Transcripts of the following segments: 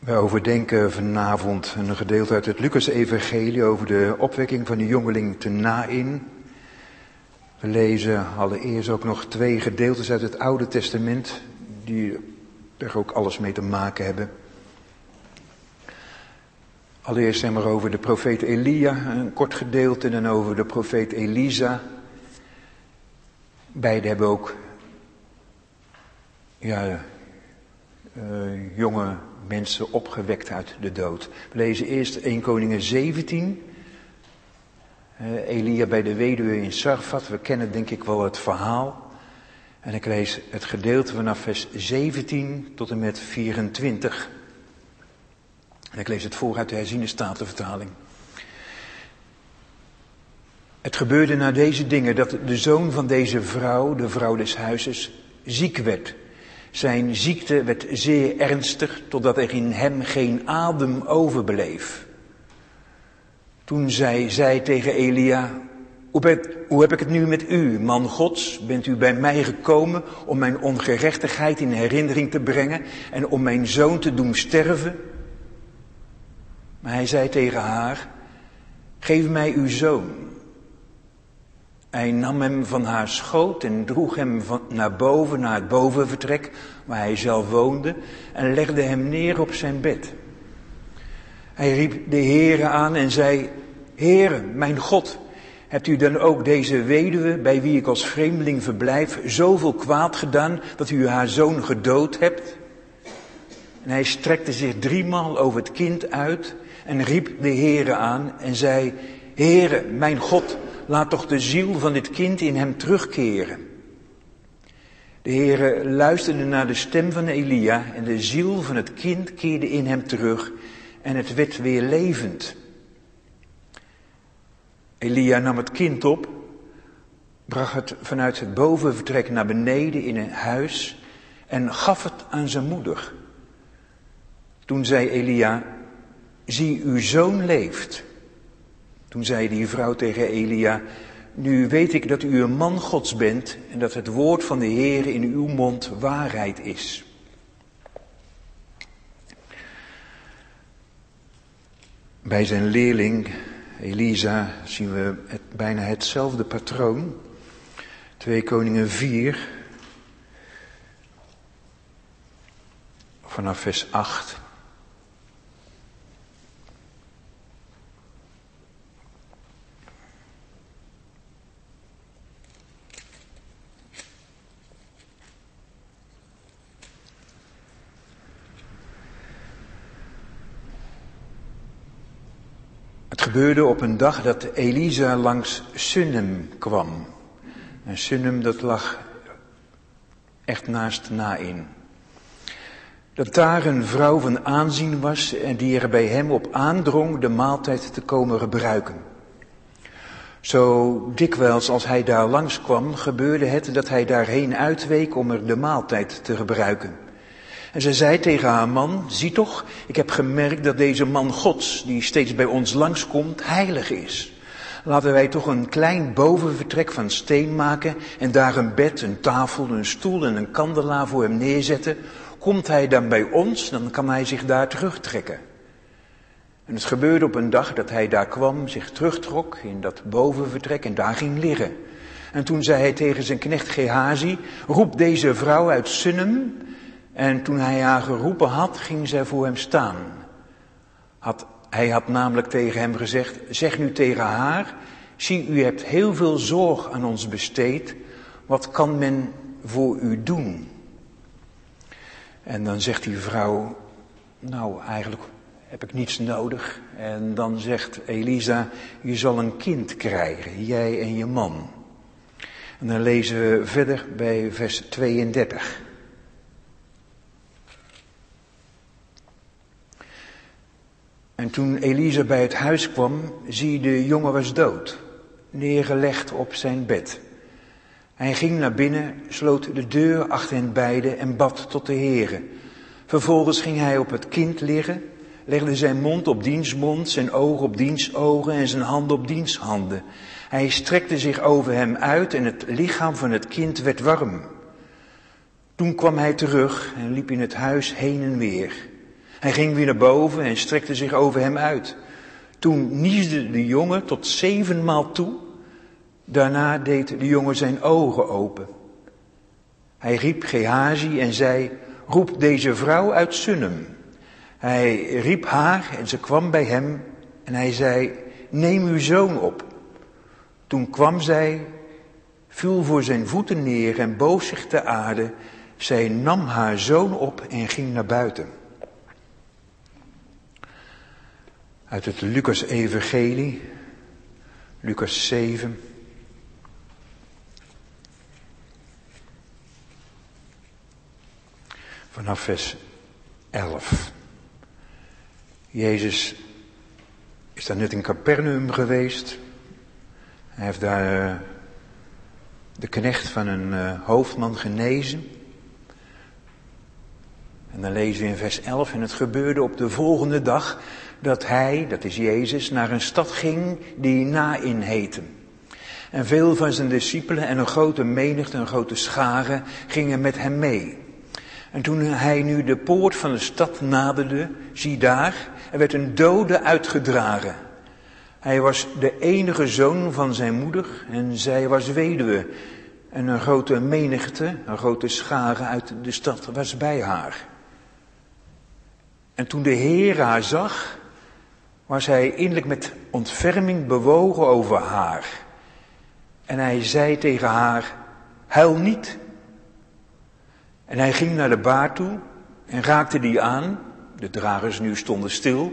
Wij overdenken vanavond een gedeelte uit het Lucas-evangelie over de opwekking van de jongeling te Nain. We lezen allereerst ook nog twee gedeeltes uit het Oude Testament, die er ook alles mee te maken hebben. Allereerst zijn we over de profeet Elia, een kort gedeelte, en dan over de profeet Elisa. Beide hebben ook ja, uh, jonge mensen opgewekt uit de dood. We lezen eerst 1 Koningen 17. Uh, Elia bij de weduwe in Sarfat. We kennen denk ik wel het verhaal. En ik lees het gedeelte vanaf vers 17 tot en met 24. En ik lees het voor uit de herziene statenvertaling. Het gebeurde na deze dingen dat de zoon van deze vrouw, de vrouw des huizes, ziek werd. Zijn ziekte werd zeer ernstig, totdat er in hem geen adem overbleef. Toen zei zij tegen Elia, hoe heb ik het nu met u, man Gods? Bent u bij mij gekomen om mijn ongerechtigheid in herinnering te brengen en om mijn zoon te doen sterven? Maar hij zei tegen haar, geef mij uw zoon. Hij nam hem van haar schoot en droeg hem naar boven, naar het bovenvertrek, waar hij zelf woonde, en legde hem neer op zijn bed. Hij riep de Heere aan en zei, Heere, mijn God, hebt u dan ook deze weduwe, bij wie ik als vreemdeling verblijf, zoveel kwaad gedaan, dat u haar zoon gedood hebt? En hij strekte zich driemaal over het kind uit en riep de Heere aan en zei, Heere, mijn God, laat toch de ziel van dit kind in hem terugkeren. De Heere luisterde naar de stem van Elia en de ziel van het kind keerde in hem terug en het werd weer levend. Elia nam het kind op, bracht het vanuit het bovenvertrek naar beneden in een huis en gaf het aan zijn moeder. Toen zei Elia, zie uw zoon leeft. Toen zei die vrouw tegen Elia, nu weet ik dat u een man Gods bent en dat het woord van de Heer in uw mond waarheid is. Bij zijn leerling Elisa zien we bijna hetzelfde patroon. 2 Koningen 4, vanaf vers 8. Het gebeurde op een dag dat Elisa langs Sunnem kwam. En Sunnem dat lag echt naast Nain. Dat daar een vrouw van aanzien was en die er bij hem op aandrong de maaltijd te komen gebruiken. Zo dikwijls als hij daar langskwam, gebeurde het dat hij daarheen uitweek om er de maaltijd te gebruiken. En ze zei tegen haar man, zie toch, ik heb gemerkt dat deze man Gods, die steeds bij ons langskomt, heilig is. Laten wij toch een klein bovenvertrek van steen maken en daar een bed, een tafel, een stoel en een kandelaar voor hem neerzetten. Komt hij dan bij ons, dan kan hij zich daar terugtrekken. En het gebeurde op een dag dat hij daar kwam, zich terugtrok in dat bovenvertrek en daar ging liggen. En toen zei hij tegen zijn knecht Gehazi, roep deze vrouw uit Sunnem en toen hij haar geroepen had, ging zij voor hem staan. Had, hij had namelijk tegen hem gezegd, zeg nu tegen haar, zie u hebt heel veel zorg aan ons besteed, wat kan men voor u doen? En dan zegt die vrouw, nou eigenlijk heb ik niets nodig. En dan zegt Elisa, je zal een kind krijgen, jij en je man. En dan lezen we verder bij vers 32. En toen Elisa bij het huis kwam, zie de jongen was dood, neergelegd op zijn bed. Hij ging naar binnen, sloot de deur achter hen beiden en bad tot de Heere. Vervolgens ging hij op het kind liggen, legde zijn mond op diens mond, zijn ogen op diens ogen en zijn handen op diens handen. Hij strekte zich over hem uit en het lichaam van het kind werd warm. Toen kwam hij terug en liep in het huis heen en weer. Hij ging weer naar boven en strekte zich over hem uit. Toen niesde de jongen tot zevenmaal toe. Daarna deed de jongen zijn ogen open. Hij riep Gehazi en zei, roep deze vrouw uit Sunnem. Hij riep haar en ze kwam bij hem en hij zei, neem uw zoon op. Toen kwam zij, viel voor zijn voeten neer en boog zich te aarde. Zij nam haar zoon op en ging naar buiten. Uit het Lucas-evangelie, Lucas 7. Vanaf vers 11. Jezus is daar net in Capernaum geweest. Hij heeft daar eh, de knecht van een uh, hoofdman genezen. En dan lezen we in vers 11, en het gebeurde op de volgende dag dat hij, dat is Jezus, naar een stad ging die Nain heette. En veel van zijn discipelen en een grote menigte, een grote schare, gingen met hem mee. En toen hij nu de poort van de stad naderde, zie daar, er werd een dode uitgedragen. Hij was de enige zoon van zijn moeder en zij was weduwe. En een grote menigte, een grote schare uit de stad was bij haar. En toen de Heer haar zag, was hij innerlijk met ontferming bewogen over haar. En hij zei tegen haar, huil niet. En hij ging naar de baar toe en raakte die aan. De dragers nu stonden stil.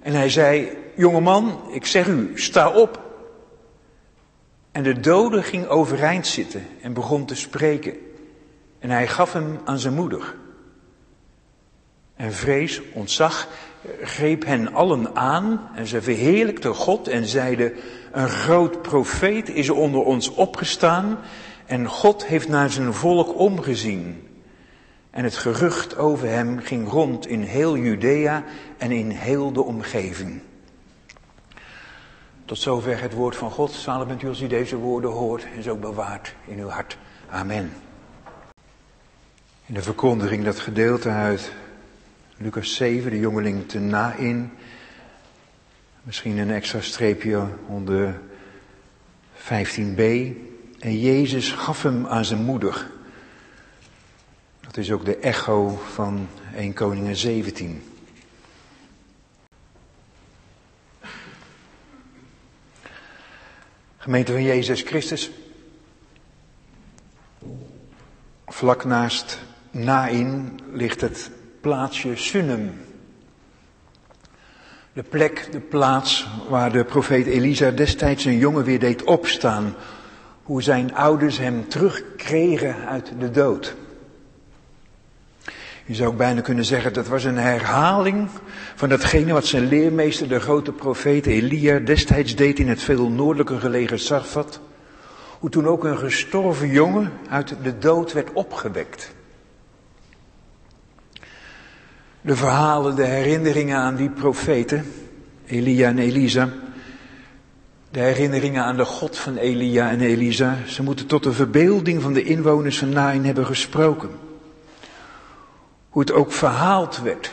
En hij zei, jongeman, ik zeg u, sta op. En de dode ging overeind zitten en begon te spreken. En hij gaf hem aan zijn moeder. En vrees, ontzag, greep hen allen aan en ze verheerlijkten God en zeiden, een groot profeet is onder ons opgestaan en God heeft naar zijn volk omgezien. En het gerucht over hem ging rond in heel Judea en in heel de omgeving. Tot zover het woord van God. Zalig bent u als u deze woorden hoort en zo bewaart in uw hart. Amen. In de verkondiging dat gedeelte uit Lucas 7, de jongeling te na-in. Misschien een extra streepje onder 15b. En Jezus gaf hem aan zijn moeder. Dat is ook de echo van 1 Koningen 17. Gemeente van Jezus Christus. Vlak naast Nain ligt het plaatsje Sunnem. De plek, de plaats waar de profeet Elisa destijds een jongen weer deed opstaan. Hoe zijn ouders hem terugkregen uit de dood. Je zou ook bijna kunnen zeggen dat was een herhaling van datgene wat zijn leermeester, de grote profeet Elia, destijds deed in het veel noordelijker gelegen Sarfat. Hoe toen ook een gestorven jongen uit de dood werd opgewekt. De verhalen, de herinneringen aan die profeten, Elia en Elisa, de herinneringen aan de God van Elia en Elisa, ze moeten tot de verbeelding van de inwoners van Nain hebben gesproken. Hoe het ook verhaald werd.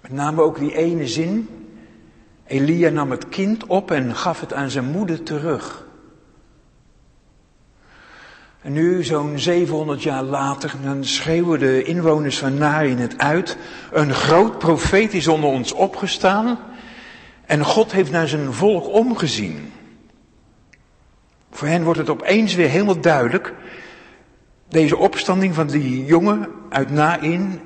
Met name ook die ene zin. Elia nam het kind op en gaf het aan zijn moeder terug. En nu, zo'n 700 jaar later, dan schreeuwen de inwoners van Nain het uit. Een groot profeet is onder ons opgestaan. En God heeft naar zijn volk omgezien. Voor hen wordt het opeens weer helemaal duidelijk. Deze opstanding van die jongen uit Nain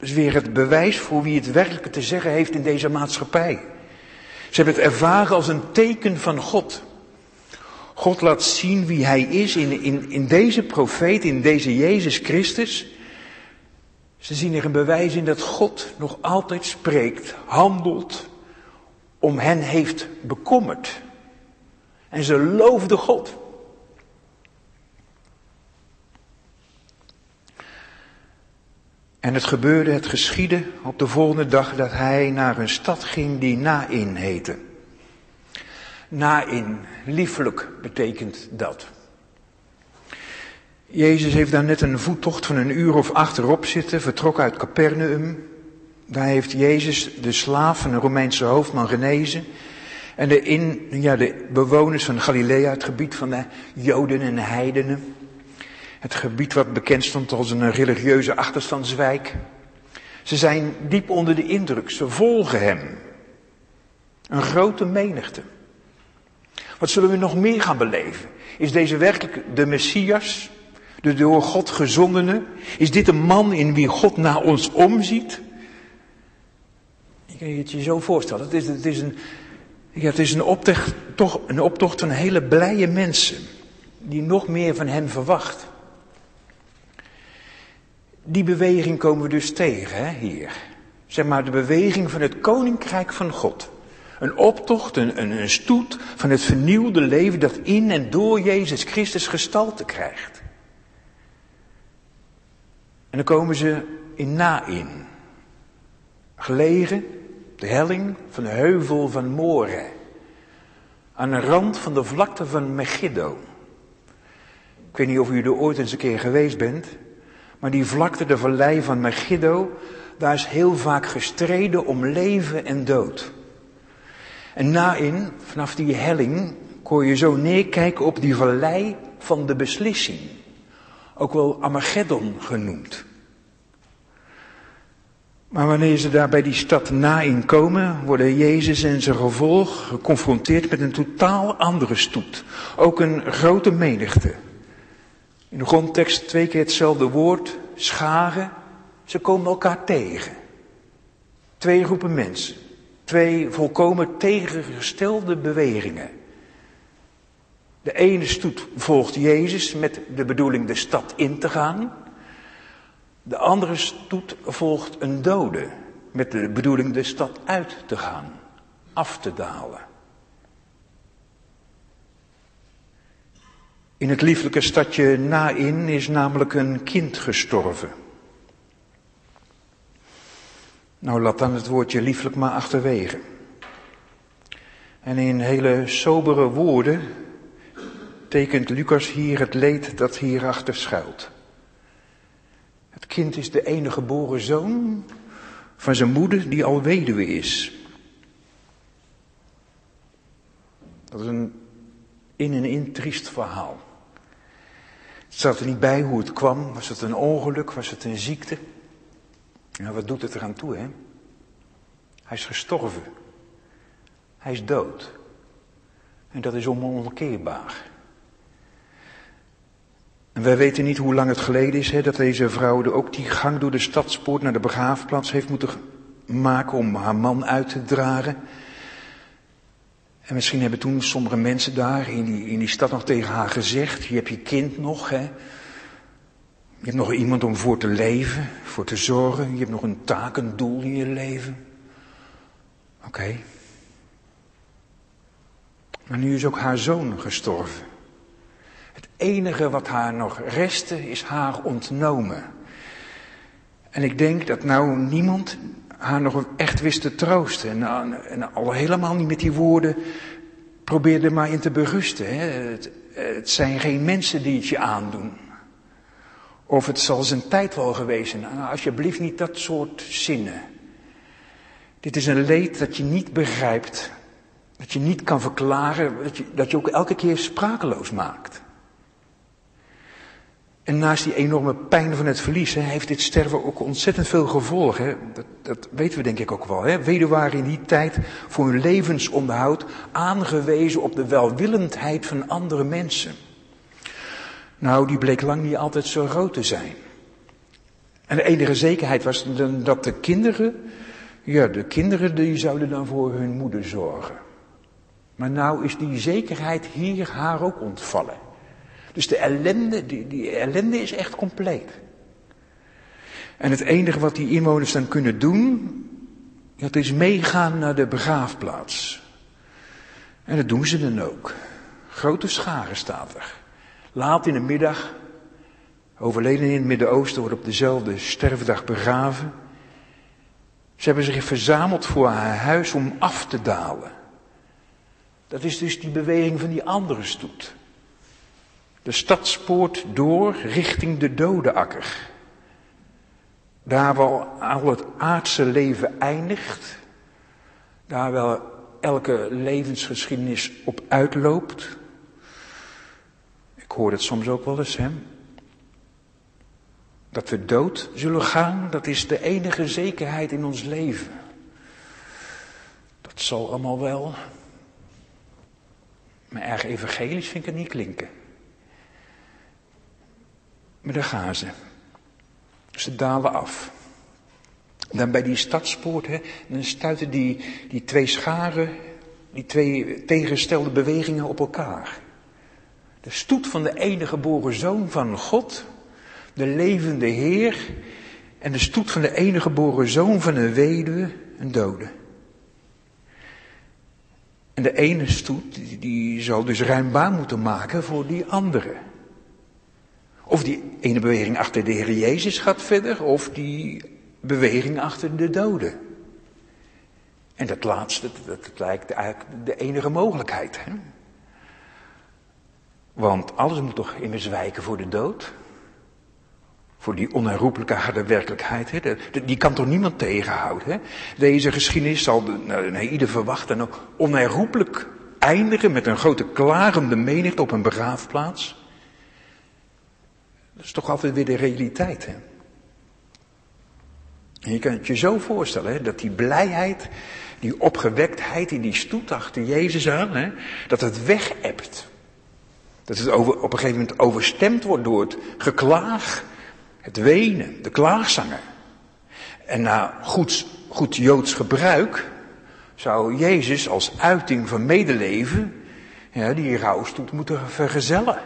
is weer het bewijs voor wie het werkelijk te zeggen heeft in deze maatschappij. Ze hebben het ervaren als een teken van God. God laat zien wie hij is in, in, in deze profeet, in deze Jezus Christus. Ze zien er een bewijs in dat God nog altijd spreekt, handelt, om hen heeft bekommerd. En ze loofden God. En het gebeurde, het geschiedde op de volgende dag dat hij naar een stad ging die Nain heette. Nain, liefelijk betekent dat. Jezus heeft daar net een voettocht van een uur of acht erop zitten, vertrok uit Capernaum. Daar heeft Jezus de slaaf van een Romeinse hoofdman genezen. En de, in, ja, de bewoners van Galilea, het gebied van de Joden en de heidenen. Het gebied wat bekend stond als een religieuze achterstandswijk. Ze zijn diep onder de indruk, ze volgen hem. Een grote menigte. Wat zullen we nog meer gaan beleven? Is deze werkelijk de Messias, de door God gezondene? Is dit een man in wie God naar ons omziet? Je kan je het je zo voorstellen. Het is, het is, een, ja, het is een, optocht, toch, een optocht van hele blije mensen. Die nog meer van hem verwacht. Die beweging komen we dus tegen hè, hier. Zeg maar de beweging van het koninkrijk van God. Een optocht, een, een, een stoet van het vernieuwde leven dat in en door Jezus Christus gestalte krijgt. En dan komen ze in Nain. Gelegen, de helling van de heuvel van More. Aan de rand van de vlakte van Megiddo. Ik weet niet of u er ooit eens een keer geweest bent. Maar die vlakte, de vallei van Megiddo, daar is heel vaak gestreden om leven en dood. En Nain, vanaf die helling, kon je zo neerkijken op die vallei van de beslissing. Ook wel Armageddon genoemd. Maar wanneer ze daar bij die stad Nain komen, worden Jezus en zijn gevolg geconfronteerd met een totaal andere stoet. Ook een grote menigte. In de grondtekst twee keer hetzelfde woord, scharen. Ze komen elkaar tegen. Twee groepen mensen. Twee volkomen tegengestelde bewegingen. De ene stoet volgt Jezus met de bedoeling de stad in te gaan. De andere stoet volgt een dode met de bedoeling de stad uit te gaan, af te dalen. In het lieflijke stadje Nain is namelijk een kind gestorven. Nou, laat dan het woordje lieflijk maar achterwege. En in hele sobere woorden tekent Lucas hier het leed dat hierachter schuilt. Het kind is de enige geboren zoon van zijn moeder die al weduwe is. Dat is een in en in triest verhaal. Het staat er niet bij hoe het kwam. Was het een ongeluk? Was het een ziekte? Nou, wat doet het eraan toe, hè? Hij is gestorven. Hij is dood. En dat is onomkeerbaar. En wij weten niet hoe lang het geleden is hè, dat deze vrouw ook die gang door de stadspoort naar de begraafplaats heeft moeten maken om haar man uit te dragen. En misschien hebben toen sommige mensen daar in die, in die stad nog tegen haar gezegd, je hebt je kind nog, hè. Je hebt nog iemand om voor te leven, voor te zorgen. Je hebt nog een taak, een doel in je leven. Oké. Maar nu is ook haar zoon gestorven. Het enige wat haar nog restte is haar ontnomen. En ik denk dat nou niemand haar nog echt wist te troosten. En, en al helemaal niet met die woorden probeerde maar in te berusten. Hè. Het, het zijn geen mensen die het je aandoen. Of het zal zijn tijd wel geweest zijn. Nou, alsjeblieft niet dat soort zinnen. Dit is een leed dat je niet begrijpt. Dat je niet kan verklaren. Dat je, dat je ook elke keer sprakeloos maakt. En naast die enorme pijn van het verlies heeft dit sterven ook ontzettend veel gevolgen. Dat, dat, weten we denk ik ook wel. Hè? waren in die tijd voor hun levensonderhoud aangewezen op de welwillendheid van andere mensen. Nou, die bleek lang niet altijd zo groot te zijn. En de enige zekerheid was dat de kinderen, ja, de kinderen die zouden dan voor hun moeder zorgen. Maar nou is die zekerheid hier haar ook ontvallen. Dus de ellende, die, die ellende is echt compleet. En het enige wat die inwoners dan kunnen doen, dat is meegaan naar de begraafplaats. En dat doen ze dan ook. Grote scharen staat er. Laat in de middag, overleden in het Midden-Oosten, wordt op dezelfde sterfdag begraven. Ze hebben zich verzameld voor haar huis om af te dalen. Dat is dus die beweging van die andere stoet. De stadspoort door richting de dode akker. Daar waar al het aardse leven eindigt, daar wel elke levensgeschiedenis op uitloopt. Ik hoor het soms ook wel eens, hè. Dat we dood zullen gaan, dat is de enige zekerheid in ons leven. Dat zal allemaal wel. Maar erg evangelisch vind ik het niet klinken. Maar daar gaan ze. Ze dalen af. Dan bij die stadspoort, hè, dan stuiten die, die twee scharen, die twee tegengestelde bewegingen op elkaar. De stoet van de enige geboren zoon van God, de levende Heer, en de stoet van de enige geboren zoon van een weduwe, een dode. En de ene stoet, die, zal dus ruim baan moeten maken voor die andere. Of die ene beweging achter de Heer Jezus gaat verder, of die beweging achter de doden. En dat laatste, dat, lijkt eigenlijk de enige mogelijkheid. Hè? Want alles moet toch immers wijken voor de dood? Voor die onherroepelijke harde werkelijkheid. Hè? die kan toch niemand tegenhouden? Hè? Deze geschiedenis zal nou, nee, ieder verwachten onherroepelijk eindigen met een grote klarende menigte op een begraafplaats. Dat is toch altijd weer de realiteit. Hè? En je kan het je zo voorstellen, hè, dat die blijheid, die opgewektheid in die stoet achter Jezus aan, hè, dat het wegebt. Dat het over, op een gegeven moment overstemd wordt door het geklaag, het wenen, de klaagzanger. En na goed, goed Joods gebruik zou Jezus als uiting van medeleven die rouwstoet moeten vergezellen.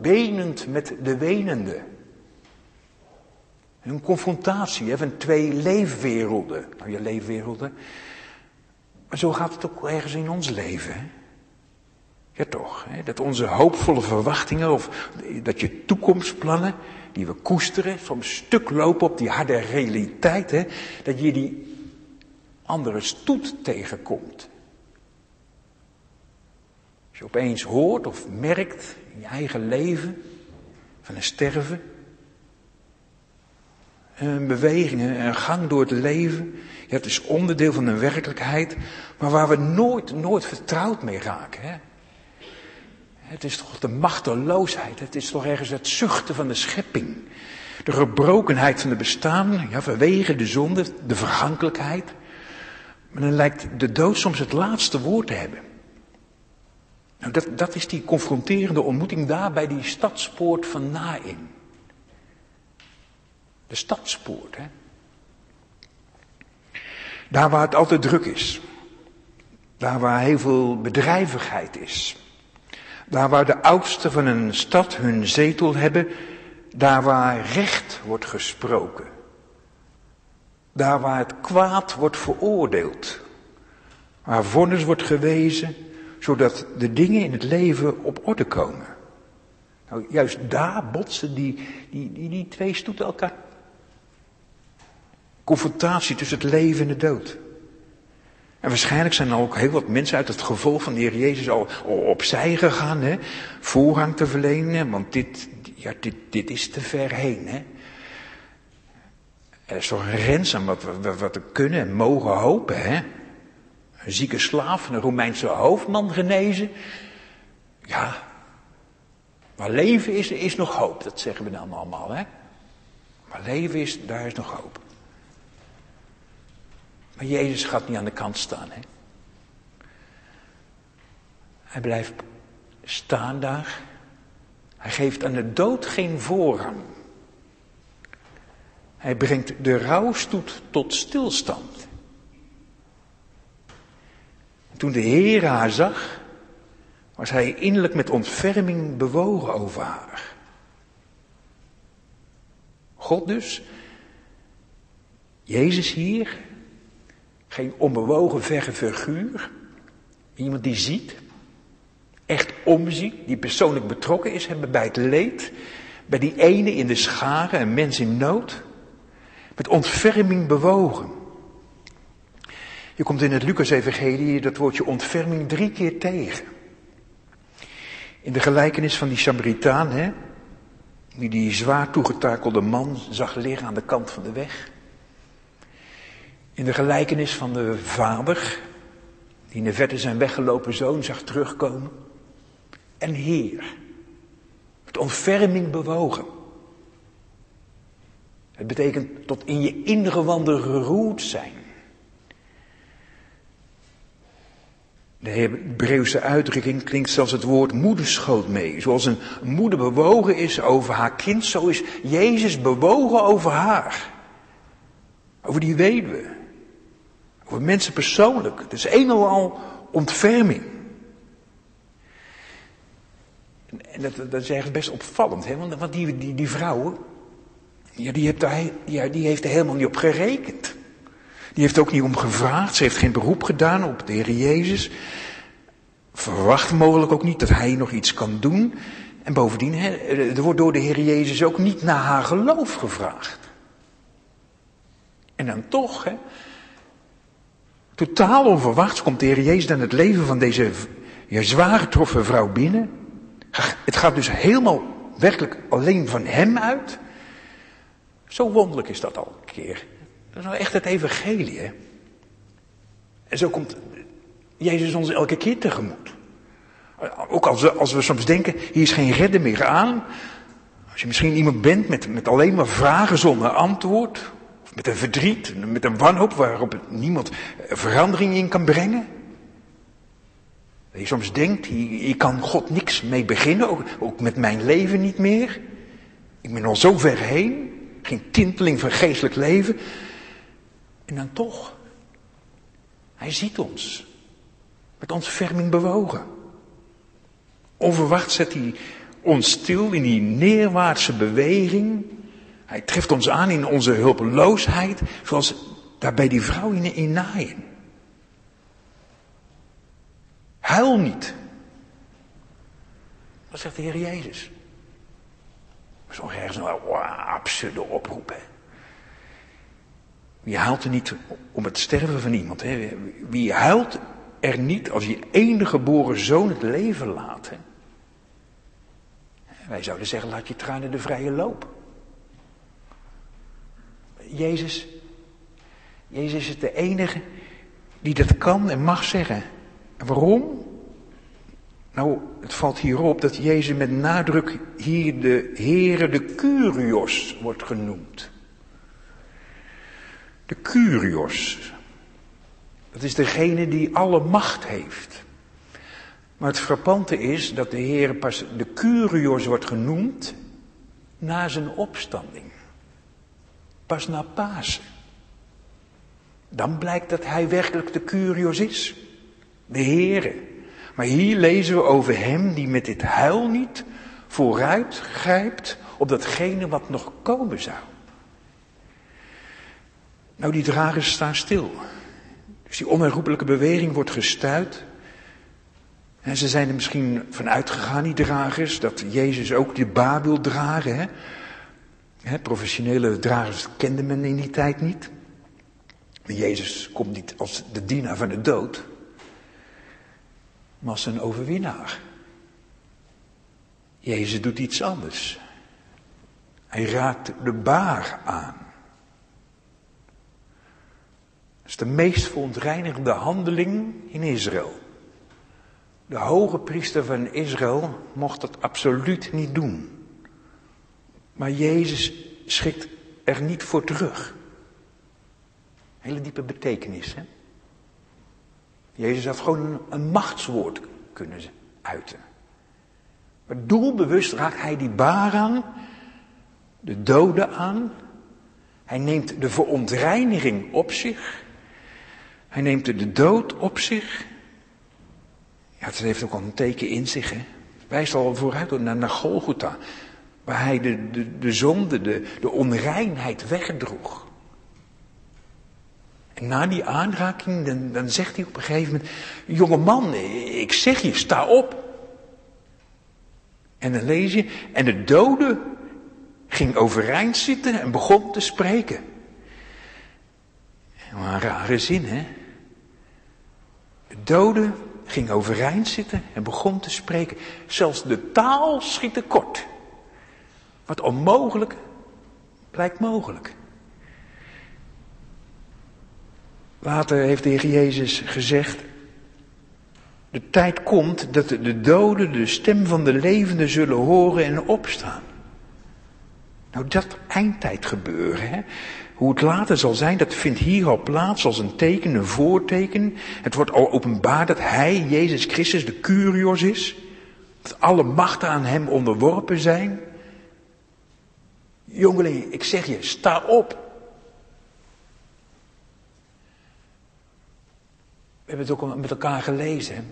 Wenend met de wenende. Een confrontatie hè, van twee leefwerelden. Nou, je leefwerelden. Maar zo gaat het ook ergens in ons leven. Hè? Ja toch, hè? dat onze hoopvolle verwachtingen of dat je toekomstplannen die we koesteren, soms stuk lopen op die harde realiteit, hè? dat je die andere stoet tegenkomt. Als je opeens hoort of merkt in je eigen leven van een sterven, een beweging, een gang door het leven. Ja, het is onderdeel van een werkelijkheid, maar waar we nooit, nooit vertrouwd mee raken. Hè? Het is toch de machteloosheid, het is toch ergens het zuchten van de schepping. De gebrokenheid van de bestaan, ja, vanwege de zonde, de vergankelijkheid. Maar dan lijkt de dood soms het laatste woord te hebben. Nou, dat, dat is die confronterende ontmoeting daar bij die stadspoort van Nain. De stadspoort, hè. Daar waar het altijd druk is. Daar waar heel veel bedrijvigheid is. Daar waar de oudsten van een stad hun zetel hebben. Daar waar recht wordt gesproken. Daar waar het kwaad wordt veroordeeld. Waar vonnis wordt gewezen, zodat de dingen in het leven op orde komen. Nou, juist daar botsen die, die, die, die twee stoeten elkaar Confrontatie tussen het leven en de dood. En waarschijnlijk zijn er ook heel wat mensen uit het gevolg van de Heer Jezus al, opzij gegaan, hè? voorrang te verlenen, want dit, ja, dit, dit is te ver heen. Hè? Er is toch een grens aan wat we, kunnen en mogen hopen. Hè? Een zieke slaaf, een Romeinse hoofdman genezen. Ja, maar leven is, is nog hoop, dat zeggen we dan allemaal. Hè? Maar leven is, daar is nog hoop. Maar Jezus gaat niet aan de kant staan. Hè? Hij blijft staan daar. Hij geeft aan de dood geen voorrang. Hij brengt de rouwstoet tot stilstand. toen de Heer haar zag, was hij innerlijk met ontferming bewogen over haar. God dus, Jezus hier, geen onbewogen verre figuur. Iemand die ziet, echt omziet, die persoonlijk betrokken is hebben bij het leed. Bij die ene in de scharen, een mens in nood. Met ontferming bewogen. Je komt in het Lucas-evangelie dat woordje ontferming drie keer tegen. In de gelijkenis van die Samaritaan, hè, die die zwaar toegetakelde man zag liggen aan de kant van de weg. In de gelijkenis van de vader, die in de verte zijn weggelopen zoon zag terugkomen. En Heer, met ontferming bewogen. Het betekent tot in je ingewanden geroerd zijn. De Hebreeuwse uitdrukking klinkt zelfs het woord moederschoot mee. Zoals een moeder bewogen is over haar kind, zo is Jezus bewogen over haar. Over die weduwe. Over mensen persoonlijk. Het is al ontferming. En dat, dat is eigenlijk best opvallend, hè? want, want die, die, die vrouwen, ja, die, heeft daar, ja, die heeft er helemaal niet op gerekend. Die heeft ook niet om gevraagd. Ze heeft geen beroep gedaan op de Heer Jezus. Verwacht mogelijk ook niet dat hij nog iets kan doen. En bovendien, hè, er wordt door de Heer Jezus ook niet naar haar geloof gevraagd. En dan toch, hè, totaal onverwachts komt de Heer Jezus dan het leven van deze ja, zwaar getroffen vrouw binnen. Het gaat dus helemaal werkelijk alleen van hem uit. Zo wonderlijk is dat al een keer. Dat is nou echt het evangelie. En zo komt Jezus ons elke keer tegemoet. Ook als we, als we soms denken, hier is geen redder meer aan. Als je misschien iemand bent met, met alleen maar vragen zonder antwoord. Met een verdriet, met een wanhoop waarop niemand verandering in kan brengen. Dat je soms denkt, hier, kan God niks mee beginnen, ook, ook met mijn leven niet meer. Ik ben al zo ver heen, geen tinteling van geestelijk leven. En dan toch, hij ziet ons. Met ontferming bewogen. Onverwacht zet hij ons stil in die neerwaartse beweging. Hij treft ons aan in onze hulpeloosheid, zoals daar bij die vrouw in, in naaien. Huil niet. Wat zegt de Heer Jezus? Zo ergens een wow, absurde oproep. Hè? Wie huilt er niet om het sterven van iemand? Hè? Wie huilt er niet als je enige geboren zoon het leven laat? Hè? Wij zouden zeggen, laat je tranen de vrije loop. Jezus, Jezus is de enige die dat kan en mag zeggen. En waarom? Nou, het valt hierop dat Jezus met nadruk hier de Heere de Curios wordt genoemd. De Curios. Dat is degene die alle macht heeft. Maar het frappante is dat de Heer pas de Curios wordt genoemd na zijn opstanding. Pas na Pasen. Dan blijkt dat hij werkelijk de Curios is. De Heere. Maar hier lezen we over hem die met dit huil niet vooruit grijpt op datgene wat nog komen zou. Nou, die dragers staan stil. Dus die onherroepelijke beweging wordt gestuit. En ze zijn er misschien van uitgegaan, die dragers, dat Jezus ook de baar wil dragen. Hè? Professionele dragers kende men in die tijd niet. Jezus komt niet als de dienaar van de dood, maar als een overwinnaar. Jezus doet iets anders. Hij raakt de baar aan. Dat is de meest verontreinigende handeling in Israël. De hoge priester van Israël mocht dat absoluut niet doen. Maar Jezus schikt er niet voor terug. Hele diepe betekenis, hè? Jezus had gewoon een, machtswoord kunnen uiten. Maar doelbewust raakt hij die baar aan, de doden aan. Hij neemt de verontreiniging op zich. Hij neemt de dood op zich. Ja, het heeft ook al een teken in zich, hè. Wijst al vooruit naar, naar Golgotha. Waar hij de, de, de zonde, de, de onreinheid wegdroeg. En na die aanraking, dan, dan zegt hij op een gegeven moment, jonge man, ik zeg je, sta op. En dan lees je, en de dode ging overeind zitten en begon te spreken. Een rare zin, hè? De dode ging overeind zitten en begon te spreken. Zelfs de taal schiet tekort. Wat onmogelijk blijkt mogelijk. Later heeft de Heer Jezus gezegd, de tijd komt dat de doden de stem van de levenden zullen horen en opstaan. Nou, dat eindtijd gebeuren, hè? hoe het later zal zijn, dat vindt hier al plaats als een teken, een voorteken. Het wordt al openbaar dat Hij, Jezus Christus, de Curios is. Dat alle machten aan Hem onderworpen zijn. Jongeling, ik zeg je, sta op. We hebben het ook met elkaar gelezen.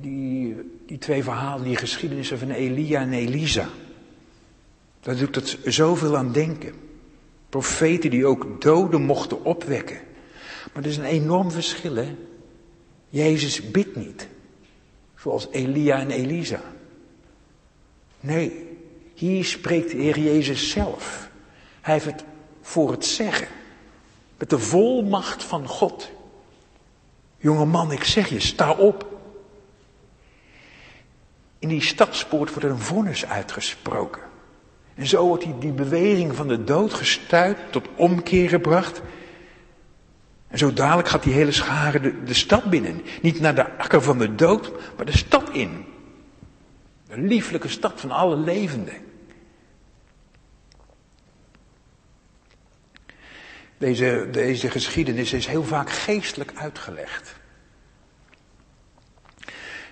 Die, die twee verhalen, die geschiedenissen van Elia en Elisa. Daar doet het zoveel aan denken. Profeten die ook doden mochten opwekken. Maar er is een enorm verschil, hè. Jezus bidt niet. Zoals Elia en Elisa. Nee, hier spreekt de Heer Jezus zelf. Hij heeft het voor het zeggen. Met de volmacht van God. Jonge man, ik zeg je, sta op. In die stadspoort wordt een vonnis uitgesproken. En zo wordt die, die beweging van de dood gestuit, tot omkeer gebracht. En zo dadelijk gaat die hele schare de, de stad binnen. Niet naar de akker van de dood, maar de stad in. De lieflijke stad van alle levenden. Deze, deze geschiedenis is heel vaak geestelijk uitgelegd.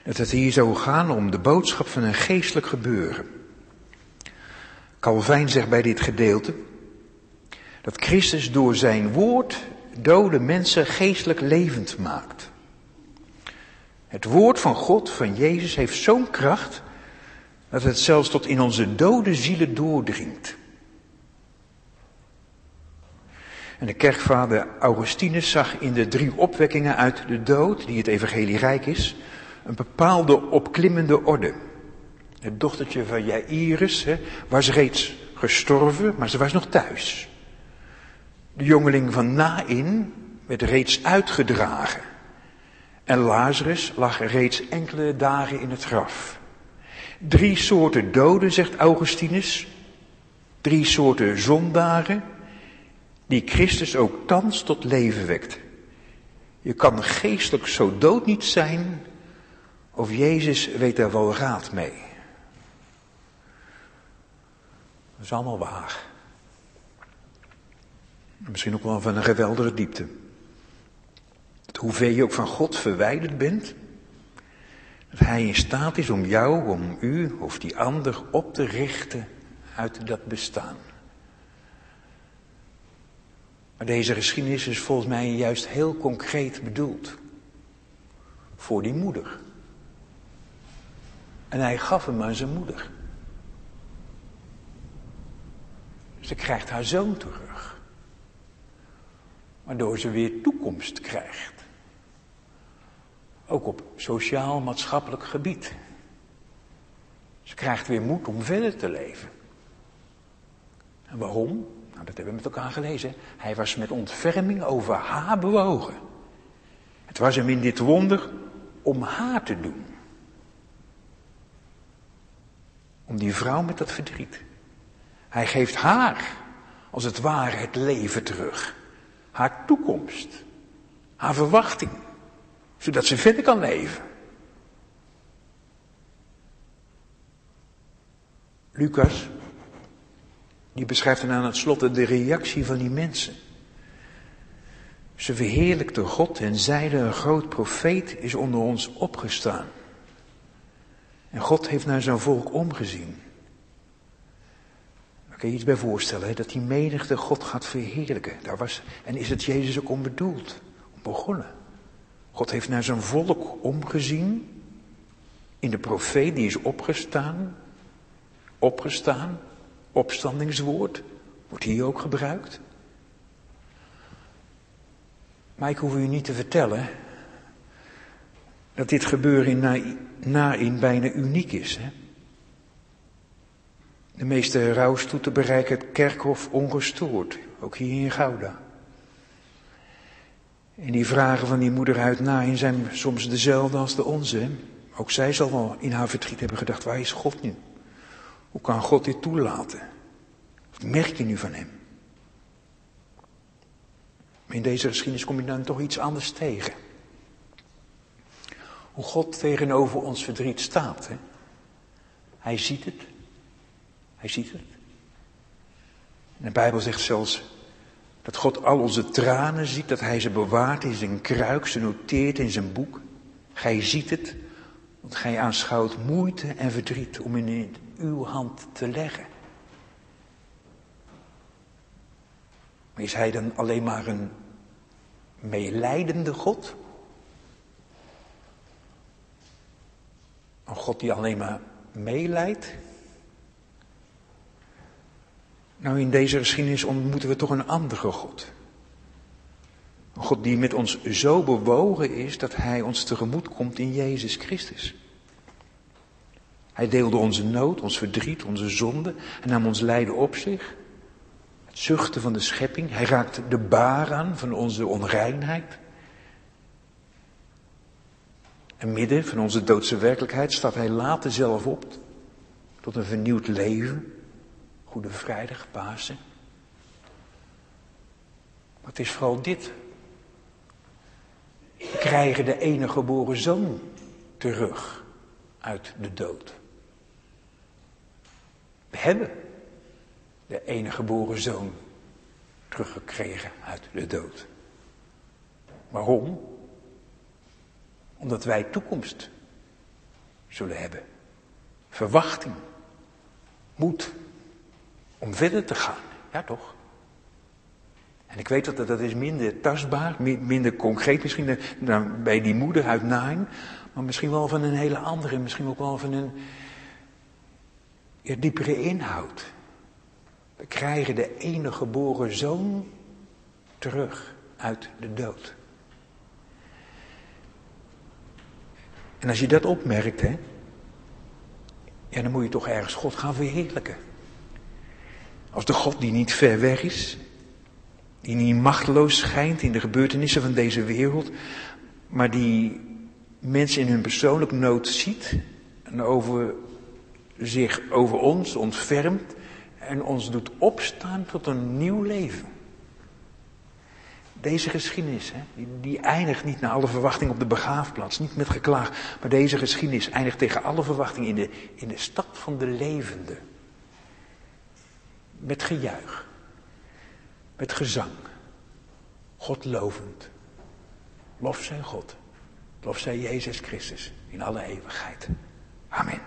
Dat het hier zou gaan om de boodschap van een geestelijk gebeuren. Calvijn zegt bij dit gedeelte dat Christus door zijn woord dode mensen geestelijk levend maakt. Het woord van God, van Jezus, heeft zo'n kracht dat het zelfs tot in onze dode zielen doordringt. En de kerkvader Augustinus zag in de drie opwekkingen uit de dood, die het evangelie rijk is, een bepaalde opklimmende orde. Het dochtertje van Jairus hè, was reeds gestorven, maar ze was nog thuis. De jongeling van Nain werd reeds uitgedragen. En Lazarus lag reeds enkele dagen in het graf. Drie soorten doden, zegt Augustinus. Drie soorten zondaren, die Christus ook thans tot leven wekt. Je kan geestelijk zo dood niet zijn, of Jezus weet daar wel raad mee. Dat is allemaal waar. Misschien ook wel van een geweldige diepte. Hoeveel je ook van God verwijderd bent, dat Hij in staat is om jou, om u of die ander op te richten uit dat bestaan. Maar deze geschiedenis is volgens mij juist heel concreet bedoeld. Voor die moeder. En hij gaf hem aan zijn moeder. Ze krijgt haar zoon terug. Waardoor ze weer toekomst krijgt. Ook op sociaal-maatschappelijk gebied. Ze krijgt weer moed om verder te leven. En waarom? Nou, dat hebben we met elkaar gelezen. Hij was met ontferming over haar bewogen. Het was hem in dit wonder om haar te doen. Om die vrouw met dat verdriet. Hij geeft haar, als het ware, het leven terug. Haar toekomst. Haar verwachting. Zodat ze verder kan leven. Lucas, die beschrijft dan aan het slot de reactie van die mensen. Ze verheerlijkten God en zeiden een groot profeet is onder ons opgestaan. En God heeft naar zijn volk omgezien. Kun je iets bij voorstellen, dat die menigte God gaat verheerlijken. Daar was, en is het Jezus ook om bedoeld, om begonnen. God heeft naar zijn volk omgezien. In de profeet die is opgestaan. Opgestaan. Opstandingswoord. Wordt hier ook gebruikt. Maar ik hoef u niet te vertellen dat dit gebeuren in Nain bijna uniek is. Hè? De meeste rouwstoeten bereiken het kerkhof ongestoord, ook hier in Gouda. En die vragen van die moeder uit Nain zijn soms dezelfde als de onze. Ook zij zal wel in haar verdriet hebben gedacht, waar is God nu? Hoe kan God dit toelaten? Wat merk je nu van hem? Maar in deze geschiedenis kom je dan toch iets anders tegen. Hoe God tegenover ons verdriet staat. Hè? Hij ziet het. Hij ziet het. En de Bijbel zegt zelfs dat God al onze tranen ziet, dat Hij ze bewaart in zijn kruik, ze noteert in zijn boek. Gij ziet het, want gij aanschouwt moeite en verdriet om in uw hand te leggen. Is Hij dan alleen maar een meelijdende God? Een God die alleen maar meeleidt? Nou, in deze geschiedenis ontmoeten we toch een andere God. God die met ons zo bewogen is dat Hij ons tegemoet komt in Jezus Christus. Hij deelde onze nood, ons verdriet, onze zonde en nam ons lijden op zich. Het zuchten van de schepping. Hij raakte de baar aan van onze onreinheid. En midden van onze doodse werkelijkheid staat hij later zelf op tot een vernieuwd leven. Goede Vrijdag, Pasen. Maar het is vooral dit. Krijgen de enige geboren zoon terug uit de dood. We hebben de enige geboren zoon teruggekregen uit de dood. Waarom? Omdat wij toekomst zullen hebben. Verwachting. Moed. Om verder te gaan. Ja, toch? En ik weet dat dat is minder tastbaar, minder concreet misschien dan bij die moeder uit Nain. Maar misschien wel van een hele andere, misschien ook wel van een diepere inhoud. We krijgen de enige geboren zoon terug uit de dood. En als je dat opmerkt, hè, ja, dan moet je toch ergens God gaan verheerlijken. Als de God die niet ver weg is, die niet machteloos schijnt in de gebeurtenissen van deze wereld, maar die mensen in hun persoonlijke nood ziet en over zich over ons ontfermt en ons doet opstaan tot een nieuw leven. Deze geschiedenis, hè, die, eindigt niet naar alle verwachting op de begraafplaats, niet met geklaag, maar deze geschiedenis eindigt tegen alle verwachting in de, in de stad van de levenden. Met gejuich, met gezang, God lovend. Lof zijn God, lof zij Jezus Christus in alle eeuwigheid. Amen.